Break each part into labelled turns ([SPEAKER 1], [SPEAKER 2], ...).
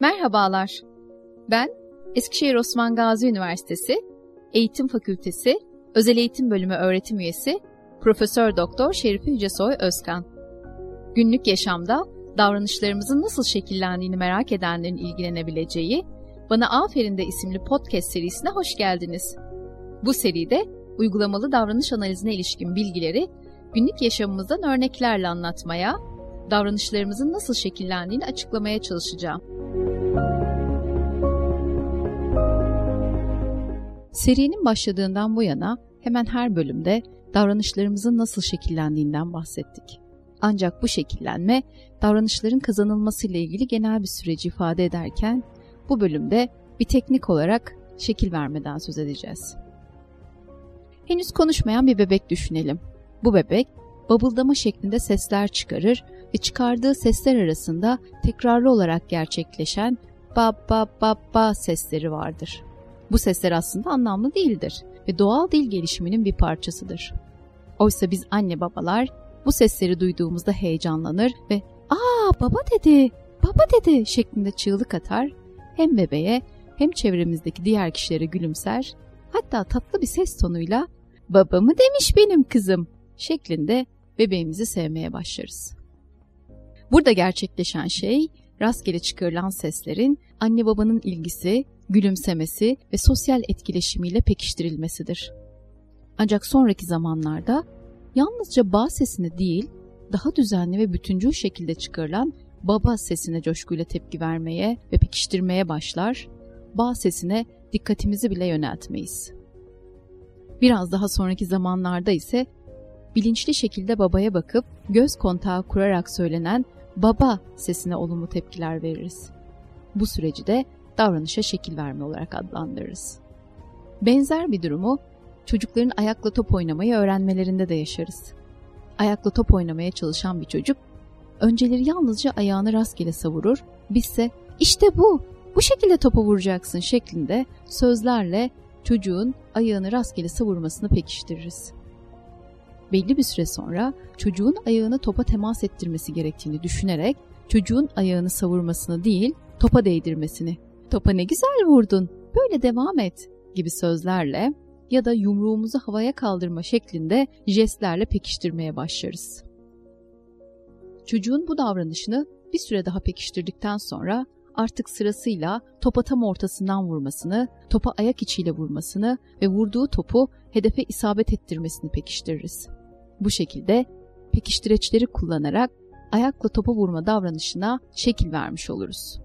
[SPEAKER 1] Merhabalar. Ben Eskişehir Osman Gazi Üniversitesi Eğitim Fakültesi Özel Eğitim Bölümü öğretim üyesi Profesör Doktor Şerife Yücesoy Özkan. Günlük yaşamda davranışlarımızın nasıl şekillendiğini merak edenlerin ilgilenebileceği Bana Aferin de isimli podcast serisine hoş geldiniz. Bu seride uygulamalı davranış analizine ilişkin bilgileri günlük yaşamımızdan örneklerle anlatmaya, davranışlarımızın nasıl şekillendiğini açıklamaya çalışacağım. Serinin başladığından bu yana hemen her bölümde davranışlarımızın nasıl şekillendiğinden bahsettik. Ancak bu şekillenme davranışların kazanılmasıyla ilgili genel bir süreci ifade ederken bu bölümde bir teknik olarak şekil vermeden söz edeceğiz. Henüz konuşmayan bir bebek düşünelim. Bu bebek babıldama şeklinde sesler çıkarır ve çıkardığı sesler arasında tekrarlı olarak gerçekleşen ba ba ba ba sesleri vardır. Bu sesler aslında anlamlı değildir ve doğal dil gelişiminin bir parçasıdır. Oysa biz anne babalar bu sesleri duyduğumuzda heyecanlanır ve ''Aa baba dedi, baba dedi'' şeklinde çığlık atar, hem bebeğe hem çevremizdeki diğer kişilere gülümser, hatta tatlı bir ses tonuyla ''Babamı demiş benim kızım'' şeklinde bebeğimizi sevmeye başlarız. Burada gerçekleşen şey rastgele çıkarılan seslerin anne babanın ilgisi, gülümsemesi ve sosyal etkileşimiyle pekiştirilmesidir. Ancak sonraki zamanlarda yalnızca ba sesini değil, daha düzenli ve bütüncül şekilde çıkarılan baba sesine coşkuyla tepki vermeye ve pekiştirmeye başlar, ba sesine dikkatimizi bile yöneltmeyiz. Biraz daha sonraki zamanlarda ise bilinçli şekilde babaya bakıp göz kontağı kurarak söylenen baba sesine olumlu tepkiler veririz. Bu süreci de davranışa şekil verme olarak adlandırırız. Benzer bir durumu çocukların ayakla top oynamayı öğrenmelerinde de yaşarız. Ayakla top oynamaya çalışan bir çocuk önceleri yalnızca ayağını rastgele savurur, bizse işte bu, bu şekilde topa vuracaksın şeklinde sözlerle çocuğun ayağını rastgele savurmasını pekiştiririz. Belli bir süre sonra çocuğun ayağını topa temas ettirmesi gerektiğini düşünerek çocuğun ayağını savurmasını değil topa değdirmesini topa ne güzel vurdun, böyle devam et gibi sözlerle ya da yumruğumuzu havaya kaldırma şeklinde jestlerle pekiştirmeye başlarız. Çocuğun bu davranışını bir süre daha pekiştirdikten sonra artık sırasıyla topa tam ortasından vurmasını, topa ayak içiyle vurmasını ve vurduğu topu hedefe isabet ettirmesini pekiştiririz. Bu şekilde pekiştireçleri kullanarak ayakla topa vurma davranışına şekil vermiş oluruz.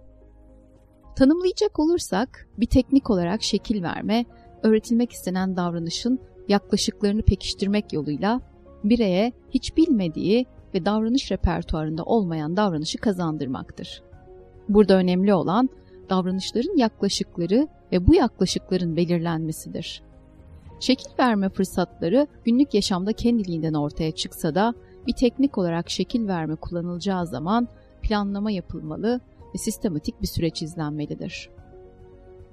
[SPEAKER 1] Tanımlayacak olursak bir teknik olarak şekil verme, öğretilmek istenen davranışın yaklaşıklarını pekiştirmek yoluyla bireye hiç bilmediği ve davranış repertuarında olmayan davranışı kazandırmaktır. Burada önemli olan davranışların yaklaşıkları ve bu yaklaşıkların belirlenmesidir. Şekil verme fırsatları günlük yaşamda kendiliğinden ortaya çıksa da bir teknik olarak şekil verme kullanılacağı zaman planlama yapılmalı ve sistematik bir süreç izlenmelidir.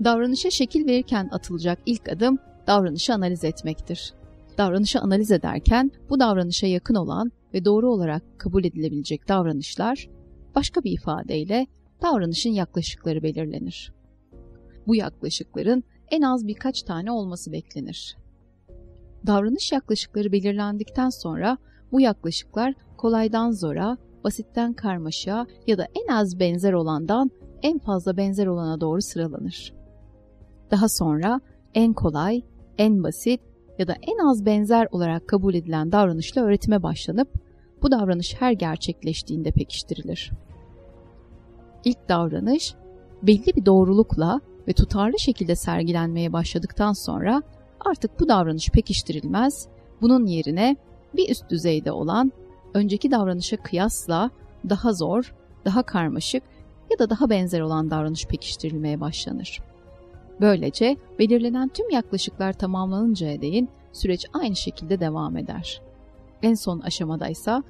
[SPEAKER 1] Davranışa şekil verirken atılacak ilk adım davranışı analiz etmektir. Davranışı analiz ederken bu davranışa yakın olan ve doğru olarak kabul edilebilecek davranışlar başka bir ifadeyle davranışın yaklaşıkları belirlenir. Bu yaklaşıkların en az birkaç tane olması beklenir. Davranış yaklaşıkları belirlendikten sonra bu yaklaşıklar kolaydan zora, basitten karmaşa ya da en az benzer olandan en fazla benzer olana doğru sıralanır. Daha sonra en kolay, en basit ya da en az benzer olarak kabul edilen davranışla öğretime başlanıp bu davranış her gerçekleştiğinde pekiştirilir. İlk davranış belli bir doğrulukla ve tutarlı şekilde sergilenmeye başladıktan sonra artık bu davranış pekiştirilmez, bunun yerine bir üst düzeyde olan önceki davranışa kıyasla daha zor, daha karmaşık ya da daha benzer olan davranış pekiştirilmeye başlanır. Böylece belirlenen tüm yaklaşıklar tamamlanıncaya değin süreç aynı şekilde devam eder. En son aşamada ise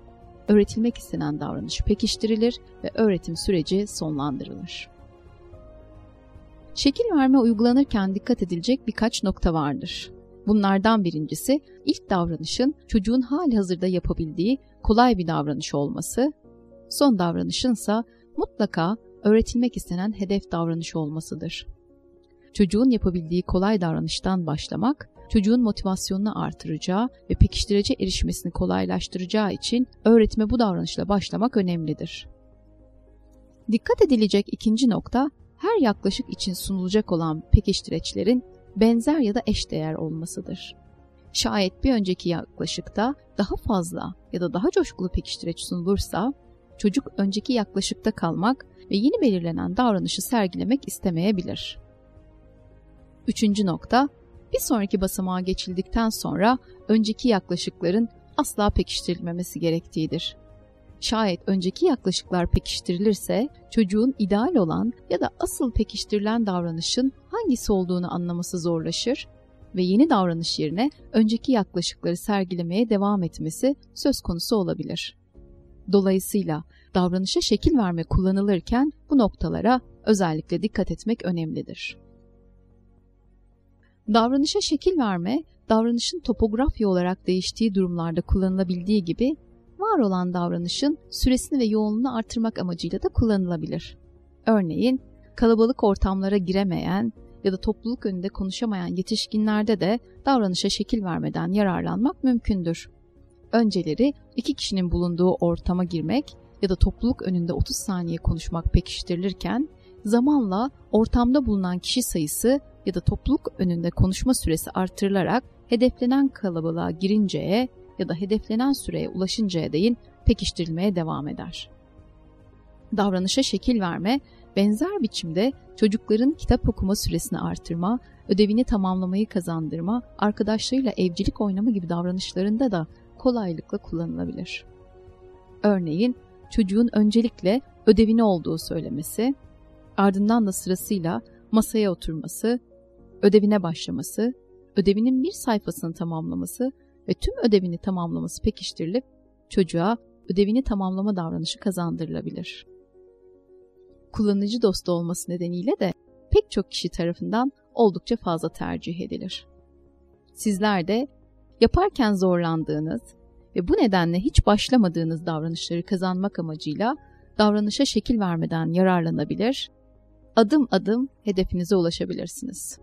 [SPEAKER 1] öğretilmek istenen davranış pekiştirilir ve öğretim süreci sonlandırılır. Şekil verme uygulanırken dikkat edilecek birkaç nokta vardır. Bunlardan birincisi ilk davranışın çocuğun hali hazırda yapabildiği kolay bir davranış olması, son davranışınsa mutlaka öğretilmek istenen hedef davranış olmasıdır. Çocuğun yapabildiği kolay davranıştan başlamak, çocuğun motivasyonunu artıracağı ve pekiştirece erişmesini kolaylaştıracağı için öğretime bu davranışla başlamak önemlidir. Dikkat edilecek ikinci nokta, her yaklaşık için sunulacak olan pekiştireçlerin benzer ya da eşdeğer olmasıdır. Şayet bir önceki yaklaşıkta daha fazla ya da daha coşkulu pekiştireç sunulursa, çocuk önceki yaklaşıkta kalmak ve yeni belirlenen davranışı sergilemek istemeyebilir. Üçüncü nokta, bir sonraki basamağa geçildikten sonra önceki yaklaşıkların asla pekiştirilmemesi gerektiğidir. Şayet önceki yaklaşıklar pekiştirilirse çocuğun ideal olan ya da asıl pekiştirilen davranışın hangisi olduğunu anlaması zorlaşır ve yeni davranış yerine önceki yaklaşıkları sergilemeye devam etmesi söz konusu olabilir. Dolayısıyla davranışa şekil verme kullanılırken bu noktalara özellikle dikkat etmek önemlidir. Davranışa şekil verme, davranışın topografya olarak değiştiği durumlarda kullanılabildiği gibi var olan davranışın süresini ve yoğunluğunu artırmak amacıyla da kullanılabilir. Örneğin kalabalık ortamlara giremeyen ya da topluluk önünde konuşamayan yetişkinlerde de davranışa şekil vermeden yararlanmak mümkündür. Önceleri iki kişinin bulunduğu ortama girmek ya da topluluk önünde 30 saniye konuşmak pekiştirilirken zamanla ortamda bulunan kişi sayısı ya da topluluk önünde konuşma süresi artırılarak hedeflenen kalabalığa girinceye ya da hedeflenen süreye ulaşıncaya değin pekiştirilmeye devam eder. Davranışa şekil verme, benzer biçimde çocukların kitap okuma süresini artırma, ödevini tamamlamayı kazandırma, arkadaşlarıyla evcilik oynama gibi davranışlarında da kolaylıkla kullanılabilir. Örneğin çocuğun öncelikle ödevini olduğu söylemesi, ardından da sırasıyla masaya oturması, ödevine başlaması, ödevinin bir sayfasını tamamlaması ve tüm ödevini tamamlaması pekiştirilip çocuğa ödevini tamamlama davranışı kazandırılabilir. Kullanıcı dostu olması nedeniyle de pek çok kişi tarafından oldukça fazla tercih edilir. Sizler de yaparken zorlandığınız ve bu nedenle hiç başlamadığınız davranışları kazanmak amacıyla davranışa şekil vermeden yararlanabilir, adım adım hedefinize ulaşabilirsiniz.